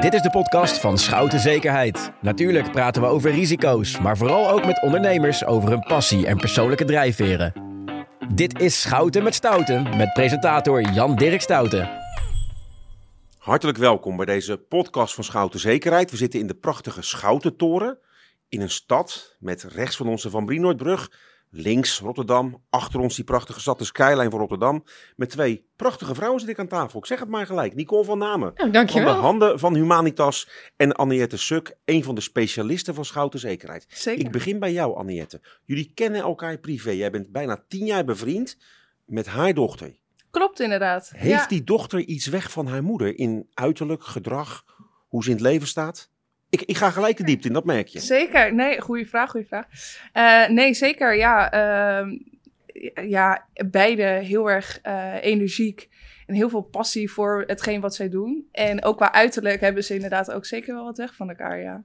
Dit is de podcast van Schouten Zekerheid. Natuurlijk praten we over risico's, maar vooral ook met ondernemers over hun passie en persoonlijke drijfveren. Dit is Schouten met Stouten met presentator Jan-Dirk Stouten. Hartelijk welkom bij deze podcast van Schouten Zekerheid. We zitten in de prachtige Schoutentoren in een stad met rechts van onze Van Brienoordbrug Links Rotterdam, achter ons die prachtige stad, de skyline van Rotterdam. Met twee prachtige vrouwen zit ik aan tafel. Ik zeg het maar gelijk. Nicole van Namen. Oh, dankjewel. Van de handen van Humanitas. En Anniette Suk, een van de specialisten van Schouten Zekerheid. Zeker. Ik begin bij jou, Anniette. Jullie kennen elkaar privé. Jij bent bijna tien jaar bevriend met haar dochter. Klopt inderdaad. Heeft ja. die dochter iets weg van haar moeder in uiterlijk, gedrag, hoe ze in het leven staat? Ik, ik ga gelijk de diepte in, dat merk je. Zeker. Nee, goede vraag, goede vraag. Eh, nee, zeker. Ja, ehm, ja, beide heel erg eh, energiek en heel veel passie voor hetgeen wat zij doen. En ook qua uiterlijk hebben ze inderdaad ook zeker wel wat weg van elkaar, ja.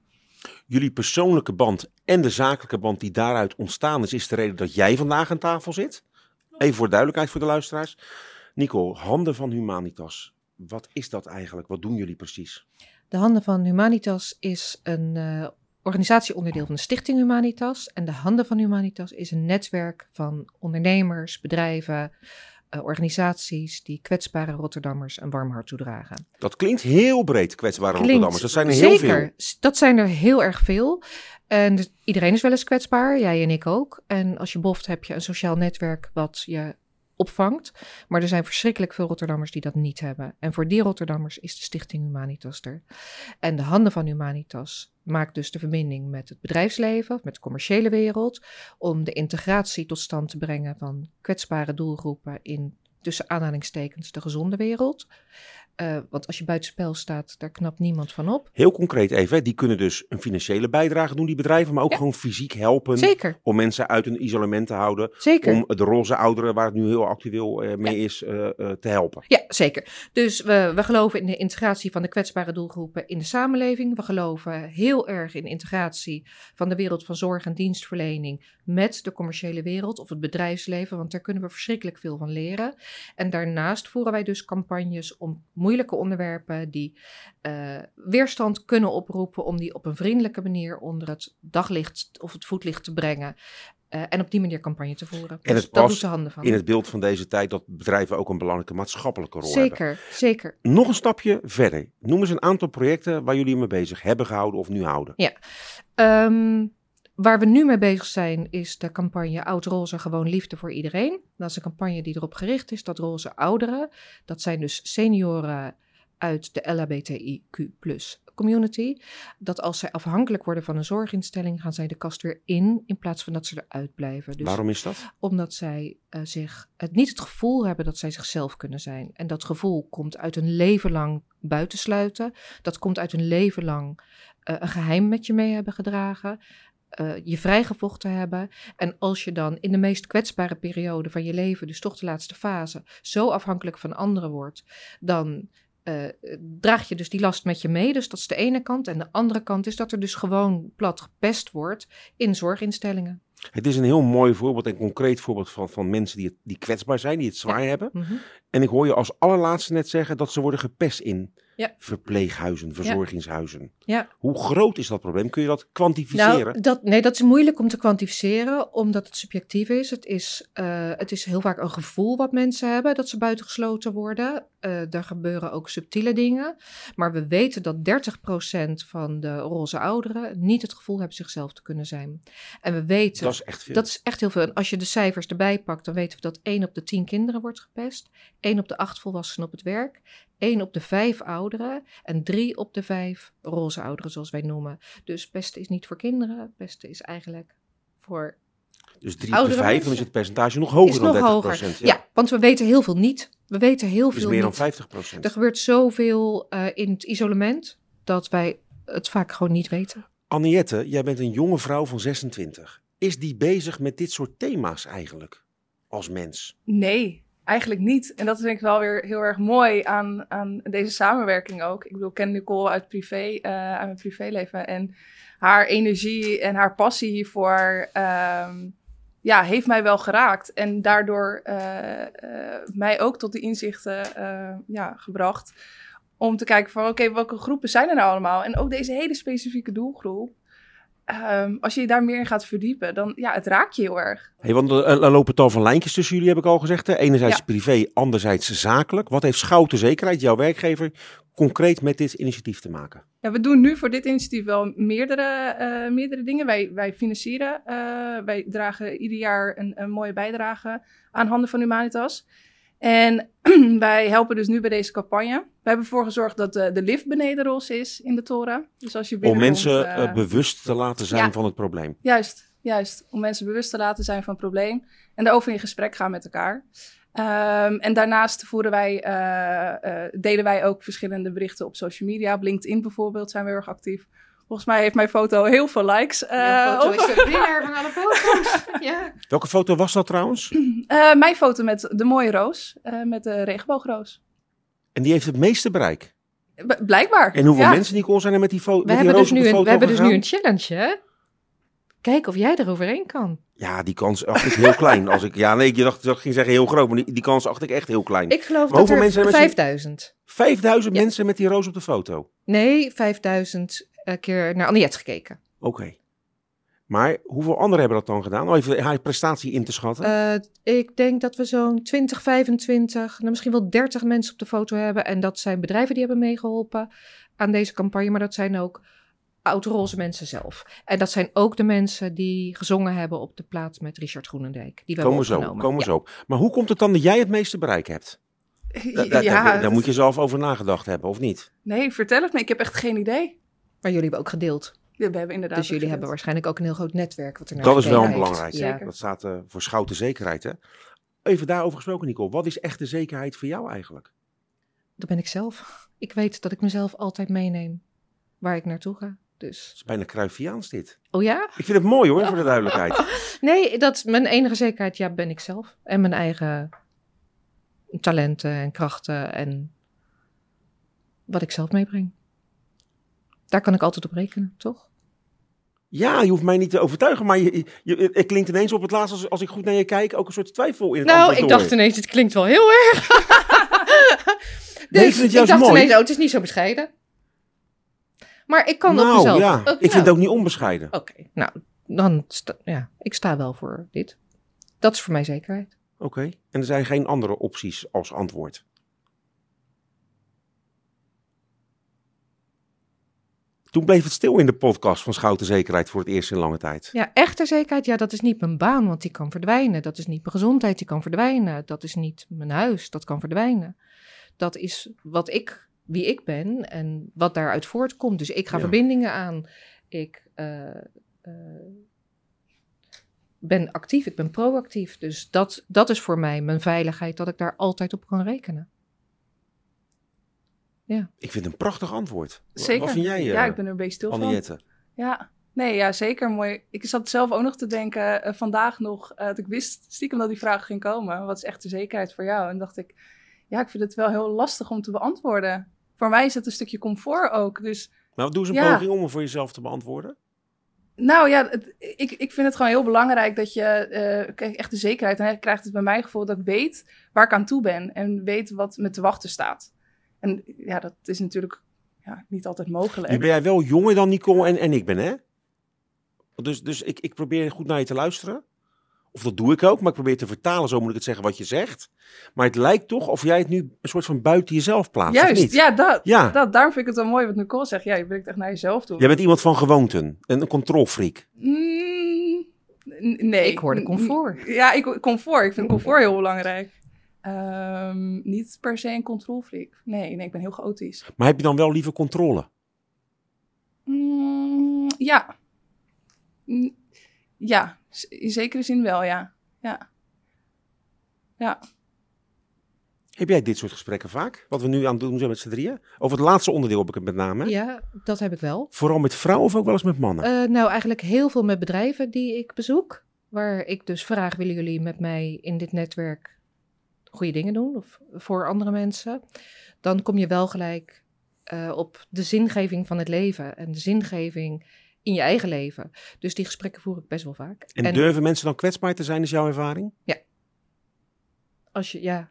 Jullie persoonlijke band en de zakelijke band die daaruit ontstaan is, is de reden dat jij vandaag aan tafel zit. Even voor duidelijkheid voor de luisteraars. Nico, Handen van Humanitas. Wat is dat eigenlijk? Wat doen jullie precies? De Handen van Humanitas is een uh, organisatieonderdeel van de Stichting Humanitas. En de Handen van Humanitas is een netwerk van ondernemers, bedrijven, uh, organisaties die kwetsbare Rotterdammers een warm hart toedragen. Dat klinkt heel breed, kwetsbare Klinkt, Rotterdammers. Dat zijn er heel zeker, veel. Dat zijn er heel erg veel. En iedereen is wel eens kwetsbaar, jij en ik ook. En als je boft heb je een sociaal netwerk wat je opvangt. Maar er zijn verschrikkelijk veel Rotterdammers die dat niet hebben. En voor die Rotterdammers is de Stichting Humanitas er. En de handen van Humanitas maakt dus de verbinding met het bedrijfsleven, met de commerciële wereld, om de integratie tot stand te brengen van kwetsbare doelgroepen in tussen aanhalingstekens de gezonde wereld. Uh, want als je buitenspel staat, daar knapt niemand van op. Heel concreet even, die kunnen dus een financiële bijdrage doen, die bedrijven, maar ook Ja. gewoon fysiek helpen. Zeker, Om mensen uit hun isolement te houden. zeker. Om de roze ouderen, waar het nu heel actueel eh, mee is, eh, eh, te helpen. Ja, zeker. Dus we, we geloven in de integratie van de kwetsbare doelgroepen in de samenleving. We geloven heel erg in de integratie van de wereld van zorg en dienstverlening met de commerciële wereld of het bedrijfsleven, want daar kunnen we verschrikkelijk veel van leren. En daarnaast voeren wij dus campagnes om moeilijke onderwerpen die eh, weerstand kunnen oproepen, om die op een vriendelijke manier onder het daglicht of het voetlicht te brengen. Eh, en op die manier campagne te voeren. En Dus het dat past doet de handen van. In het beeld van deze tijd dat bedrijven ook een belangrijke maatschappelijke rol hebben. Zeker, zeker. Nog een stapje verder. Noem eens een aantal projecten waar jullie mee bezig hebben gehouden of nu houden. Um, waar we nu mee bezig zijn is de campagne Oud Roze Gewoon Liefde voor Iedereen. Dat is een campagne die erop gericht is dat roze ouderen, dat zijn dus senioren uit de LHBTIQ community, dat als zij afhankelijk worden van een zorginstelling, gaan zij de kast weer in, in plaats van dat ze eruit blijven. Dus Waarom is dat? omdat zij uh, zich het niet het gevoel hebben dat zij zichzelf kunnen zijn. En dat gevoel komt uit een leven lang buitensluiten. Dat komt uit een leven lang uh, een geheim met je mee hebben gedragen. Uh, je vrijgevochten hebben. En als je dan in de meest kwetsbare periode van je leven, dus toch de laatste fase, zo afhankelijk van anderen wordt, dan uh, draag je dus die last met je mee. Dus dat is de ene kant. En de andere kant is dat er dus gewoon plat gepest wordt in zorginstellingen. Het is een heel mooi voorbeeld en concreet voorbeeld van, van mensen die, het, die kwetsbaar zijn, die het zwaar ja. hebben. Mm -hmm. En ik hoor je als allerlaatste net zeggen dat ze worden gepest in ja. verpleeghuizen, verzorgingshuizen. Ja. Hoe groot is dat probleem? Kun je dat kwantificeren? Nou, dat, nee, dat is moeilijk om te kwantificeren, omdat het subjectief is. Het is, uh, het is heel vaak een gevoel wat mensen hebben, dat ze buitengesloten worden. Uh, er gebeuren ook subtiele dingen. Maar we weten dat 30% van de roze ouderen niet het gevoel hebben zichzelf te kunnen zijn. En we weten... Dat is echt veel. Dat is echt heel veel. En als je de cijfers erbij pakt, dan weten we dat 1 op de 10 kinderen wordt gepest. 1 op de 8 volwassenen op het werk. 1 op de 5 ouderen. En 3 op de 5 roze ouderen, zoals wij noemen. Dus pesten is niet voor kinderen. Pesten is eigenlijk voor dus 3 op de 5, dan is het percentage nog hoger is dan nog 30 hoger. Ja. ja. want we weten heel veel niet. We weten heel dus veel meer niet. dan 50 procent. Er gebeurt zoveel uh, in het isolement dat wij het vaak gewoon niet weten. Anniette, jij bent een jonge vrouw van 26. Is die bezig met dit soort thema's eigenlijk? Als mens? Nee, eigenlijk niet. En dat vind ik wel weer heel erg mooi aan, aan deze samenwerking ook. Ik bedoel, ken Nicole uit, privé, uh, uit mijn privéleven. En haar energie en haar passie hiervoor um, ja, heeft mij wel geraakt. En daardoor uh, mij ook tot die inzichten ja, gebracht Om te kijken van, oké, welke groepen zijn er nou allemaal? En ook deze hele specifieke doelgroep. Ehm, als je je daar meer in gaat verdiepen, dan ja, het raakt je heel erg. Hey, want er, er lopen tal van lijntjes tussen jullie, heb ik al gezegd. Hè? Enerzijds Ja. privé, anderzijds zakelijk. Wat heeft Schouten Zekerheid, jouw werkgever, concreet met dit initiatief te maken? Ja, we doen nu voor dit initiatief wel meerdere, eh, meerdere dingen. Wij, wij financieren, eh, wij dragen ieder jaar een, een mooie bijdrage aan Handen van Humanitas. En wij helpen dus nu bij deze campagne. We hebben ervoor gezorgd dat de, de lift beneden roze is in de toren. Dus als je Om mensen eh, eh, bewust te laten zijn ja. van het probleem. Juist, juist. Om mensen bewust te laten zijn van het probleem. En daarover in gesprek gaan met elkaar. Ehm, en daarnaast voeren wij, eh, eh, delen wij ook verschillende berichten op social media. Op LinkedIn bijvoorbeeld zijn we heel erg actief. Volgens mij heeft mijn foto heel veel likes. eh, Je foto is de winnaar van alle foto's. ja. Welke foto was dat trouwens? Eh, mijn foto met de mooie roos, eh, met de regenboogroos. En die heeft het meeste bereik. B- blijkbaar. En hoeveel Ja. mensen, Nicole, zijn er met die, fo- met We die roos dus op de een, foto we hebben dus nu een challenge, hè? Kijk of jij er overheen kan. Ja, die kans acht ik heel klein. Als ik, ja, nee, je dacht, ik ging zeggen heel groot, maar die, die kans acht ik echt heel klein. Ik geloof Maar dat hoeveel er mensen hebben 5000. 5000 Ja. mensen met die roos op de foto. Nee, 5000 eh, keer naar Aniet gekeken. Oké. Maar hoeveel anderen hebben dat dan gedaan? Om even haar prestatie in te schatten. Eh, ik denk dat we zo'n 20, 25, nou misschien wel 30 mensen op de foto hebben. En dat zijn bedrijven die hebben meegeholpen aan deze campagne. Maar dat zijn ook oud-roze mensen zelf. En dat zijn ook de mensen die gezongen hebben op de plaats met Richard Groenendijk. Die we komen hebben zo, opgenomen. komen Ja. zo. Maar hoe komt het dan dat jij het meeste bereik hebt? Da- da- ja, daar, daar moet je zelf over nagedacht hebben, of niet? Nee, vertel het me. Ik heb echt geen idee. Maar jullie hebben ook gedeeld. We hebben inderdaad dus jullie hebben waarschijnlijk ook een heel groot netwerk. Wat er Dat is wel heeft. belangrijk. Ja. Dat staat eh, voor schouten zekerheid, hè? Even daarover gesproken, Nicole. Wat is echte zekerheid voor jou eigenlijk? Dat ben ik zelf. Ik weet dat ik mezelf altijd meeneem waar ik naartoe ga. Dus. Het is bijna Cruyffiaans dit. Oh ja? Ik vind het mooi hoor, voor de duidelijkheid. Nee, dat is mijn enige zekerheid. Ja, ben ik zelf. En mijn eigen talenten en krachten en wat ik zelf meebreng. Daar kan ik altijd op rekenen, toch? Ja, je hoeft mij niet te overtuigen, maar je, je, het klinkt ineens op het laatst, als, als ik goed naar je kijk, ook een soort twijfel in het Nou, ik dacht ineens, het klinkt wel heel erg. Nee, ik dus ik dacht mooi. ineens, oh, het is niet zo bescheiden. Maar ik kan op nou, mezelf. ja, Oh, ik vind nou, het ook niet onbescheiden. Oké, nou, dan sta, ja, ik sta wel voor dit. Dat is voor mij zekerheid. Oké, en er zijn geen andere opties als antwoord. Toen bleef het stil in de podcast van Schouten Zekerheid voor het eerst in lange tijd. Ja, echte zekerheid, ja, dat is niet mijn baan, want die kan verdwijnen. Dat is niet mijn gezondheid, die kan verdwijnen. Dat is niet mijn huis, dat kan verdwijnen. Dat is wat ik, wie ik ben en wat daaruit voortkomt. Dus ik ga Ja. verbindingen aan. Ik eh, eh, ben actief, ik ben proactief. Dus dat, dat is voor mij mijn veiligheid, dat ik daar altijd op kan rekenen. Ik vind het een prachtig antwoord. Zeker. Wat vind jij, ja, eh ik ben er een beetje stil van. Anniette? Ja, nee, ja, zeker mooi. Ik zat zelf ook nog te denken eh, vandaag nog, eh, dat ik wist stiekem dat die vraag ging komen. Wat is echt de zekerheid voor jou? En dacht ik, ja, ik vind het wel heel lastig om te beantwoorden. Voor mij is het een stukje comfort ook. Dus Nou, doe eens een Ja. poging om hem voor jezelf te beantwoorden. nou ja, het- ik, ik vind het gewoon heel belangrijk dat je kijk, echt de zekerheid. En krijgt het bij mij gevoel dat ik weet waar ik aan toe ben. En weet wat me te wachten staat. En ja, dat is natuurlijk ja, niet altijd mogelijk. Nu ben jij wel jonger dan Nicole en, en ik ben, hè? Dus, dus ik, ik probeer goed naar je te luisteren. Of dat doe ik ook, maar ik probeer te vertalen, zo moet ik het zeggen, wat je zegt. Maar het lijkt toch of jij het nu een soort van buiten jezelf plaatst, of Juist, niet? ja, dat, Ja. dat, daarom vind ik het wel mooi wat Nicole zegt. Ja, je brengt echt naar jezelf toe. Jij bent iemand van gewoonten, een, een controlfreak. Mm, nee. Ik hoorde comfort. Ja, ik, comfort. Ik vind comfort heel belangrijk. Ehm, niet per se een controlfreak. Nee, nee, ik ben heel chaotisch. Maar heb je dan wel liever controle? Mm, ja. Ja, in zekere zin wel, ja. Ja. Ja. Heb jij dit soort gesprekken vaak? Wat we nu aan het doen zijn met z'n drieën? Over het laatste onderdeel heb ik het met name. hè? Ja, dat heb ik wel. Vooral met vrouwen of ook wel eens met mannen? Eh, nou, eigenlijk heel veel met bedrijven die ik bezoek. Waar ik dus vraag, willen jullie met mij in dit netwerk goede dingen doen? Of voor andere mensen? Dan kom je wel gelijk eh, op de zingeving van het leven. En de zingeving in je eigen leven. Dus die gesprekken voer ik best wel vaak. en, durven mensen dan kwetsbaar te zijn, is jouw ervaring? als je, ja,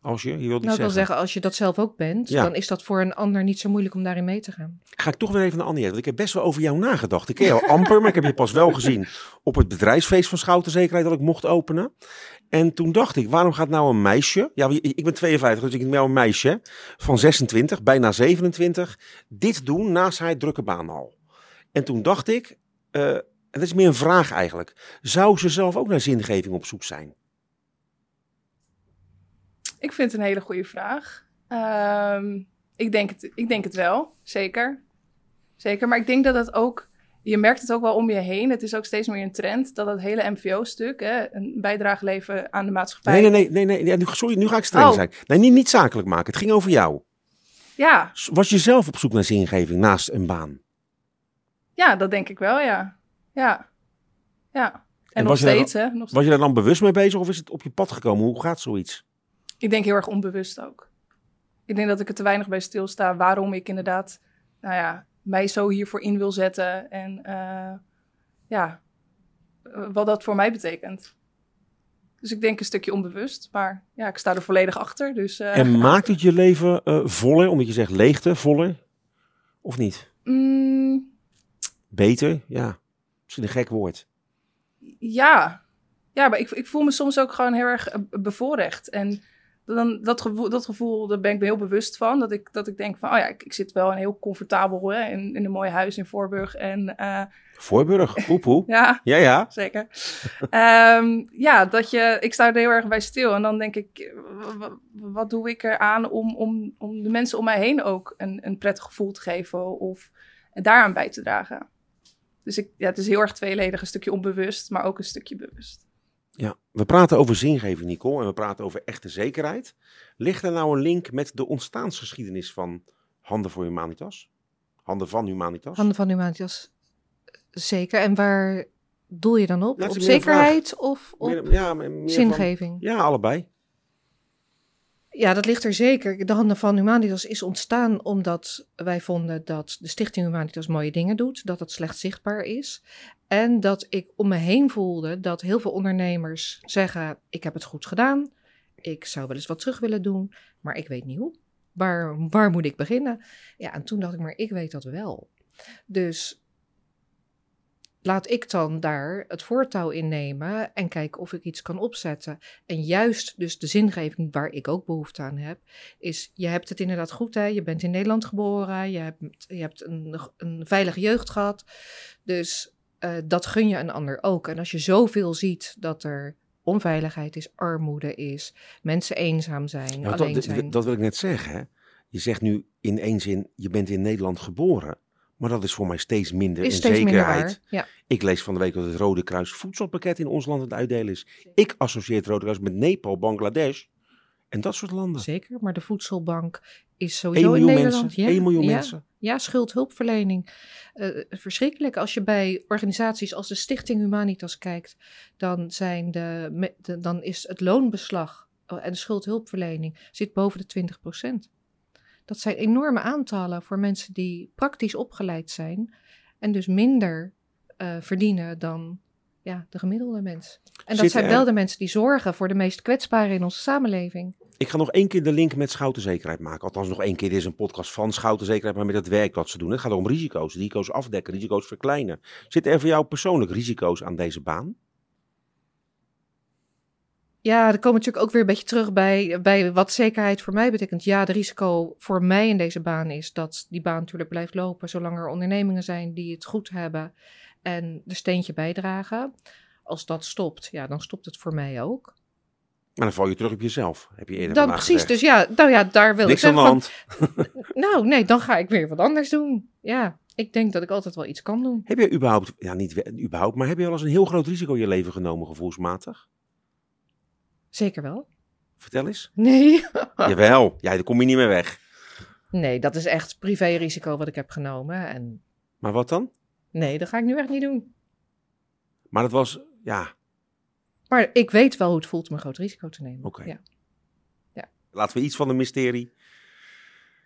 Als je, je wilt Nou, ik wil zeggen. zeggen, als je dat zelf ook bent, Ja. dan is dat voor een ander niet zo moeilijk om daarin mee te gaan. Ga ik toch weer even naar Annie. Want ik heb best wel over jou nagedacht. Ik ken jou amper, maar ik heb je pas wel gezien op het bedrijfsfeest van Schouten Zekerheid dat ik mocht openen. En toen dacht ik, waarom gaat nou een meisje, ja, ik ben 52, dus ik ben wel een meisje van 26, bijna 27, dit doen naast haar drukke baan al. En toen dacht ik, eh, en dat is meer een vraag eigenlijk, zou ze zelf ook naar zingeving op zoek zijn? Ik vind het een hele goede vraag. Ehm, ik, denk het, ik denk het wel, zeker. Zeker, maar ik denk dat het ook... Je merkt het ook wel om je heen. Het is ook steeds meer een trend dat het hele MVO-stuk, hè, een bijdrage leveren aan de maatschappij. Nee, nee, nee, nee, nee sorry, nu ga ik streng Oh. zijn. Nee, niet, niet zakelijk maken, het ging over jou. Ja, Was je zelf op zoek naar zingeving naast een baan? ja, dat denk ik wel, ja. Ja, ja. En, En nog steeds, hè. Nog steeds. Was je daar dan bewust mee bezig of is het op je pad gekomen? Hoe gaat zoiets? Ik denk heel erg onbewust ook. Ik denk dat ik er te weinig bij stilsta waarom ik inderdaad, nou ja, mij zo hiervoor in wil zetten. En eh, ja, wat dat voor mij betekent. Dus ik denk een stukje onbewust, maar ja, ik sta er volledig achter. Dus eh, En maakt het je leven eh, voller, omdat je zegt leegte, voller? Of niet? mm, Beter? Ja, misschien een gek woord. ja. ja, maar ik, ik voel me soms ook gewoon heel erg bevoorrecht. En dan, dat, gevoel, dat gevoel, daar ben ik me heel bewust van. Dat ik, dat ik denk van, oh ja, ik, ik zit wel in een heel comfortabel, hè, in, in een mooi huis in Voorburg. En eh, Voorburg, poepoe. ja, Ja, ja. zeker. Ehm, ja, dat je, ik sta er heel erg bij stil. En dan denk ik, wat doe ik eraan om, om, om de mensen om mij heen ook een, een prettig gevoel te geven of daaraan bij te dragen. Dus ik, ja, het is heel erg tweeledig, een stukje onbewust, maar ook een stukje bewust. Ja. We praten over zingeving, Nicole, en we praten over echte zekerheid. Ligt er nou een link met de ontstaansgeschiedenis van Handen voor Humanitas? Handen van Humanitas? Handen van Humanitas, zeker. En waar doel je dan op? Op zekerheid of op Meer- ja, meer van- zingeving? ja, allebei. Ja, dat ligt er zeker. De Handen van Humanitas is ontstaan omdat wij vonden dat de Stichting Humanitas mooie dingen doet, dat het slecht zichtbaar is. En dat ik om me heen voelde dat heel veel ondernemers zeggen: Ik heb het goed gedaan, ik zou wel eens wat terug willen doen, maar ik weet niet hoe. Waar, waar moet ik beginnen? Ja, en toen dacht ik: Maar ik weet dat wel. Dus laat ik dan daar het voortouw in nemen en kijken of ik iets kan opzetten. En juist dus de zingeving waar ik ook behoefte aan heb, is je hebt het inderdaad goed, hè? je bent in Nederland geboren, je hebt, je hebt een, een veilige jeugd gehad. Dus eh, dat gun je een ander ook. En als je zoveel ziet dat er onveiligheid is, armoede is, mensen eenzaam zijn, Ja, alleen dat, zijn. dat wil ik net zeggen. Hè? Je zegt nu in één zin, je bent in Nederland geboren. Maar dat is voor mij steeds minder is een steeds minder zekerheid. Ja, Ik lees van de week dat het Rode Kruis voedselpakket in ons land aan het uitdelen is. Ik associeer het Rode Kruis met Nepal, Bangladesh en dat soort landen. zeker. Maar de voedselbank is 1 sowieso in miljoen Nederland. mensen. Ja, 1 miljoen ja. mensen. Ja, schuldhulpverlening. Eh, verschrikkelijk. Als je bij organisaties als de Stichting Humanitas kijkt, dan, zijn de, dan is het loonbeslag eh, en de schuldhulpverlening zit boven de 20 Dat zijn enorme aantallen voor mensen die praktisch opgeleid zijn en dus minder eh, verdienen dan ja, de gemiddelde mens. En dat zijn er- wel de mensen die zorgen voor de meest kwetsbaren in onze samenleving. Ik ga nog één keer de link met Schouten Zekerheid maken. Althans, nog één keer. Dit is een podcast van Schouten Zekerheid, maar met het werk dat ze doen. Het gaat om risico's. Risico's afdekken, risico's verkleinen. Zitten er voor jou persoonlijk risico's aan deze baan? Ja, dan komen we natuurlijk ook weer een beetje terug bij, bij wat zekerheid voor mij betekent. Ja, de risico voor mij in deze baan is dat die baan natuurlijk blijft lopen zolang er ondernemingen zijn die het goed hebben en de steentje bijdragen. Als dat stopt, ja, dan stopt het voor mij ook. Maar dan val je terug op jezelf. Heb je eerder Dan precies, gezegd. dus ja, nou ja, daar wil Niks ik aan de van, nou nee, dan ga ik weer wat anders doen. Ja, ik denk dat ik altijd wel iets kan doen. Heb je überhaupt, ja niet überhaupt, maar heb je wel eens een heel groot risico in je leven genomen gevoelsmatig? Zeker wel. Vertel eens. Nee. Jawel, ja, daar kom je niet meer weg. Nee, dat is echt privé-risico wat ik heb genomen. En Maar wat dan? nee, dat ga ik nu echt niet doen. Maar dat was, ja, Maar ik weet wel hoe het voelt om een groot risico te nemen. Oké. Ja. laten we iets van een mysterie,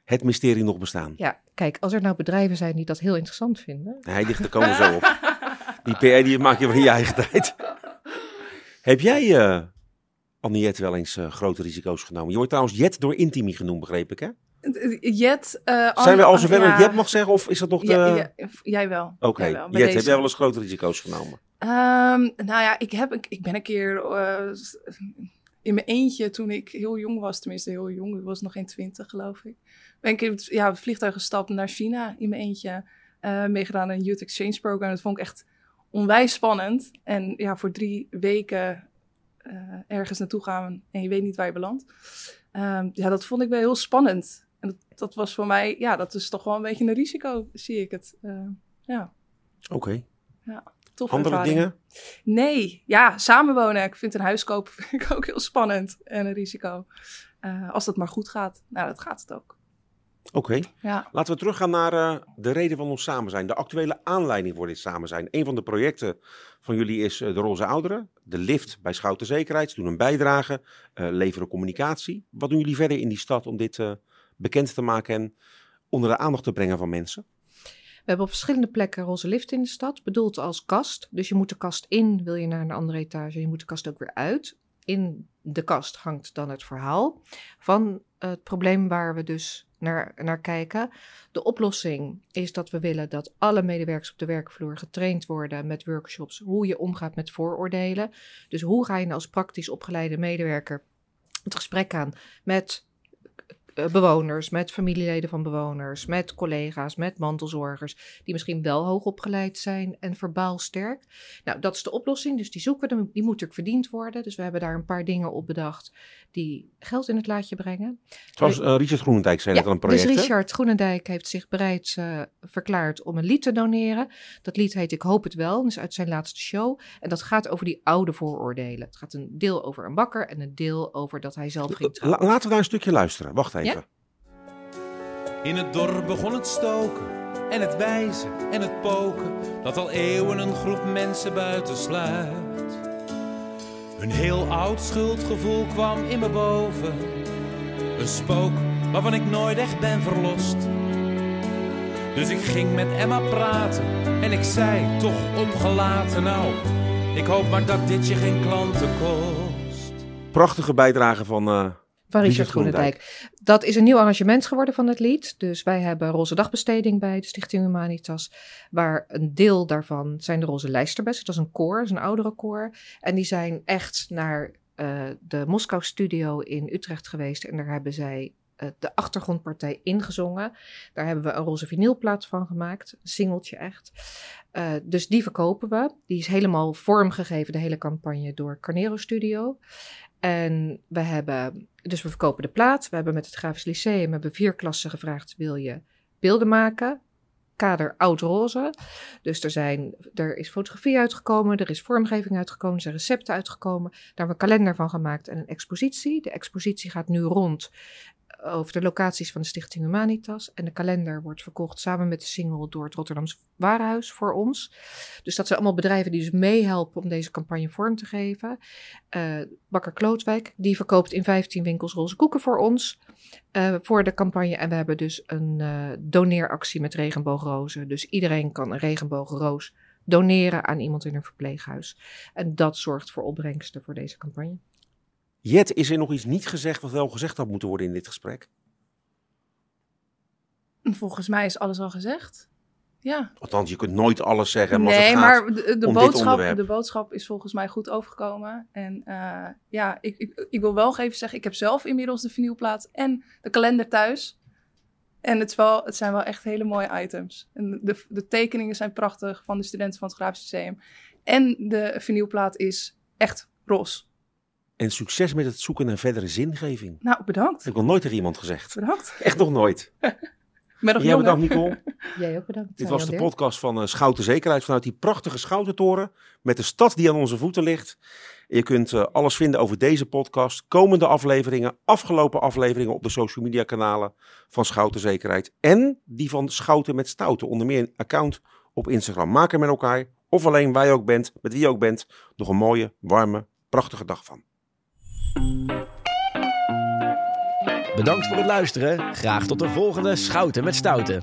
het mysterie nog bestaan. ja, kijk, als er nou bedrijven zijn die dat heel interessant vinden. Hij ligt, daar komen zo op. Die PR die maak je wel in je eigen tijd. Heb jij, eh, Anniet wel eens eh, grote risico's genomen? Je wordt trouwens Jet door Intimi genoemd, begreep ik hè? Jet. eh, Zijn we al zover dat ja. Jet mag zeggen of is dat nog de... Ja, ja, jij wel. Oké, Jet, heb jij wel eens grote risico's genomen? Ehm, nou ja, ik, heb, ik, ik ben een keer eh, in mijn eentje toen ik heel jong was, tenminste heel jong, ik was nog geen twintig geloof ik. Ben ik in het, ja, het vliegtuig gestapt naar China in mijn eentje. meegedaan aan een Youth Exchange Program. Dat vond ik echt onwijs spannend. En ja, voor drie weken eh, ergens naartoe gaan en je weet niet waar je belandt. Ehm, ja, dat vond ik wel heel spannend. En dat, dat was voor mij, ja, dat is toch wel een beetje een risico, zie ik het. Eh, ja, Oké. tof Andere dingen? Nee, ja, samenwonen. Ik vind een huis kopen vind ik ook heel spannend en een risico. Eh, als dat maar goed gaat. Nou, dat gaat het ook. Oké. Ja, Laten we teruggaan naar eh, de reden van ons samen zijn. De actuele aanleiding voor dit samen zijn. Een van de projecten van jullie is eh, de Roze Ouderen. De lift bij Schouten Zekerheid. Ze doen een bijdrage, eh, leveren communicatie. Wat doen jullie verder in die stad om dit bekend te maken en onder de aandacht te brengen van mensen? We hebben op verschillende plekken roze lift in de stad, bedoeld als kast. Dus je moet de kast in, wil je naar een andere etage, je moet de kast ook weer uit. In de kast hangt dan het verhaal van het probleem waar we dus naar, naar kijken. De oplossing is dat we willen dat alle medewerkers op de werkvloer getraind worden met workshops hoe je omgaat met vooroordelen. Dus hoe ga je als praktisch opgeleide medewerker het gesprek aan met bewoners, met familieleden van bewoners, met collega's, met mantelzorgers, die misschien wel hoog opgeleid zijn en verbaal sterk. Nou, dat is de oplossing, dus die zoeken we, die moet natuurlijk verdiend worden. Dus we hebben daar een paar dingen op bedacht die geld in het laadje brengen. Zoals eh, Richard Groenendijk zei al een project. dus? Richard Groenendijk heeft zich bereid eh, verklaard om een lied te doneren. Dat lied heet Ik hoop het wel, dat is uit zijn laatste show. En dat gaat over die oude vooroordelen. Het gaat een deel over een bakker en een deel over dat hij zelf ging trouwen. laten we daar een stukje luisteren. Wacht even. In het dorp begon het stoken en het wijzen en het poken dat al eeuwen een groep mensen buiten sluit. Een heel oud schuldgevoel kwam in me boven. Een spook waarvan ik nooit echt ben verlost. Dus ik ging met Emma praten en ik zei toch ongelaten nou. Ik hoop maar dat dit je geen klanten kost. Prachtige bijdrage van eh, Van Richard Groenendijk. Dat is een nieuw arrangement geworden van het lied. Dus wij hebben roze dagbesteding bij de Stichting Humanitas. Waar een deel daarvan zijn de roze lijsterbessen. Dat is een koor, dat is een oudere koor. En die zijn echt naar eh, de Moskou Studio in Utrecht geweest. En daar hebben zij eh, de achtergrondpartij ingezongen. Daar hebben we een roze vinylplaat van gemaakt. Een singeltje echt. Eh, dus die verkopen we. Die is helemaal vormgegeven, de hele campagne, door Carnero Studio. En we hebben, dus we verkopen de plaat. We hebben met het Grafisch Lyceum we hebben vier klassen gevraagd: wil je beelden maken? Kader oud-roze. Dus er, zijn, er is fotografie uitgekomen, er is vormgeving uitgekomen, er zijn recepten uitgekomen. Daar hebben we een kalender van gemaakt en een expositie. De expositie gaat nu rond over de locaties van de Stichting Humanitas. En de kalender wordt verkocht samen met de single door het Rotterdamse Warenhuis voor ons. Dus dat zijn allemaal bedrijven die dus meehelpen om deze campagne vorm te geven. Eh, Bakker Klootwijk, die verkoopt in 15 winkels roze koeken voor ons. eh, voor de campagne. En we hebben dus een eh, doneeractie met regenboogrozen. Dus iedereen kan een regenboogroos doneren aan iemand in een verpleeghuis. En dat zorgt voor opbrengsten voor deze campagne. Jet, is er nog iets niet gezegd wat wel gezegd had moeten worden in dit gesprek? volgens mij is alles al gezegd. Ja. Althans, je kunt nooit alles zeggen. Nee, het gaat maar de, boodschap, de boodschap is volgens mij goed overgekomen. En eh, ja, ik, ik, ik wil wel even zeggen, ik heb zelf inmiddels de vinylplaat en de kalender thuis. En het, is wel, het zijn wel echt hele mooie items. En de, de tekeningen zijn prachtig van de studenten van het Grafisch Museum. En de vinylplaat is echt ros. En succes met het zoeken naar verdere zingeving. Dat Nou, bedankt. heb ik nog nooit tegen iemand gezegd. Bedankt. Echt nog nooit. Nog Jij bedankt, Nicole. Jij ook bedankt. Dit was de podcast van eh, Schouten Zekerheid vanuit die prachtige Schoutentoren. Met de stad die aan onze voeten ligt. Je kunt eh, alles vinden over deze podcast, komende afleveringen, afgelopen afleveringen op de social media kanalen van Schouten Zekerheid. En die van Schouten met Stouten. Onder meer een account op Instagram. Maak er met elkaar, of alleen waar je ook bent, met wie je ook bent, nog een mooie, warme, prachtige dag van. Bedankt voor het luisteren. Graag tot de volgende Schouten met Stouten.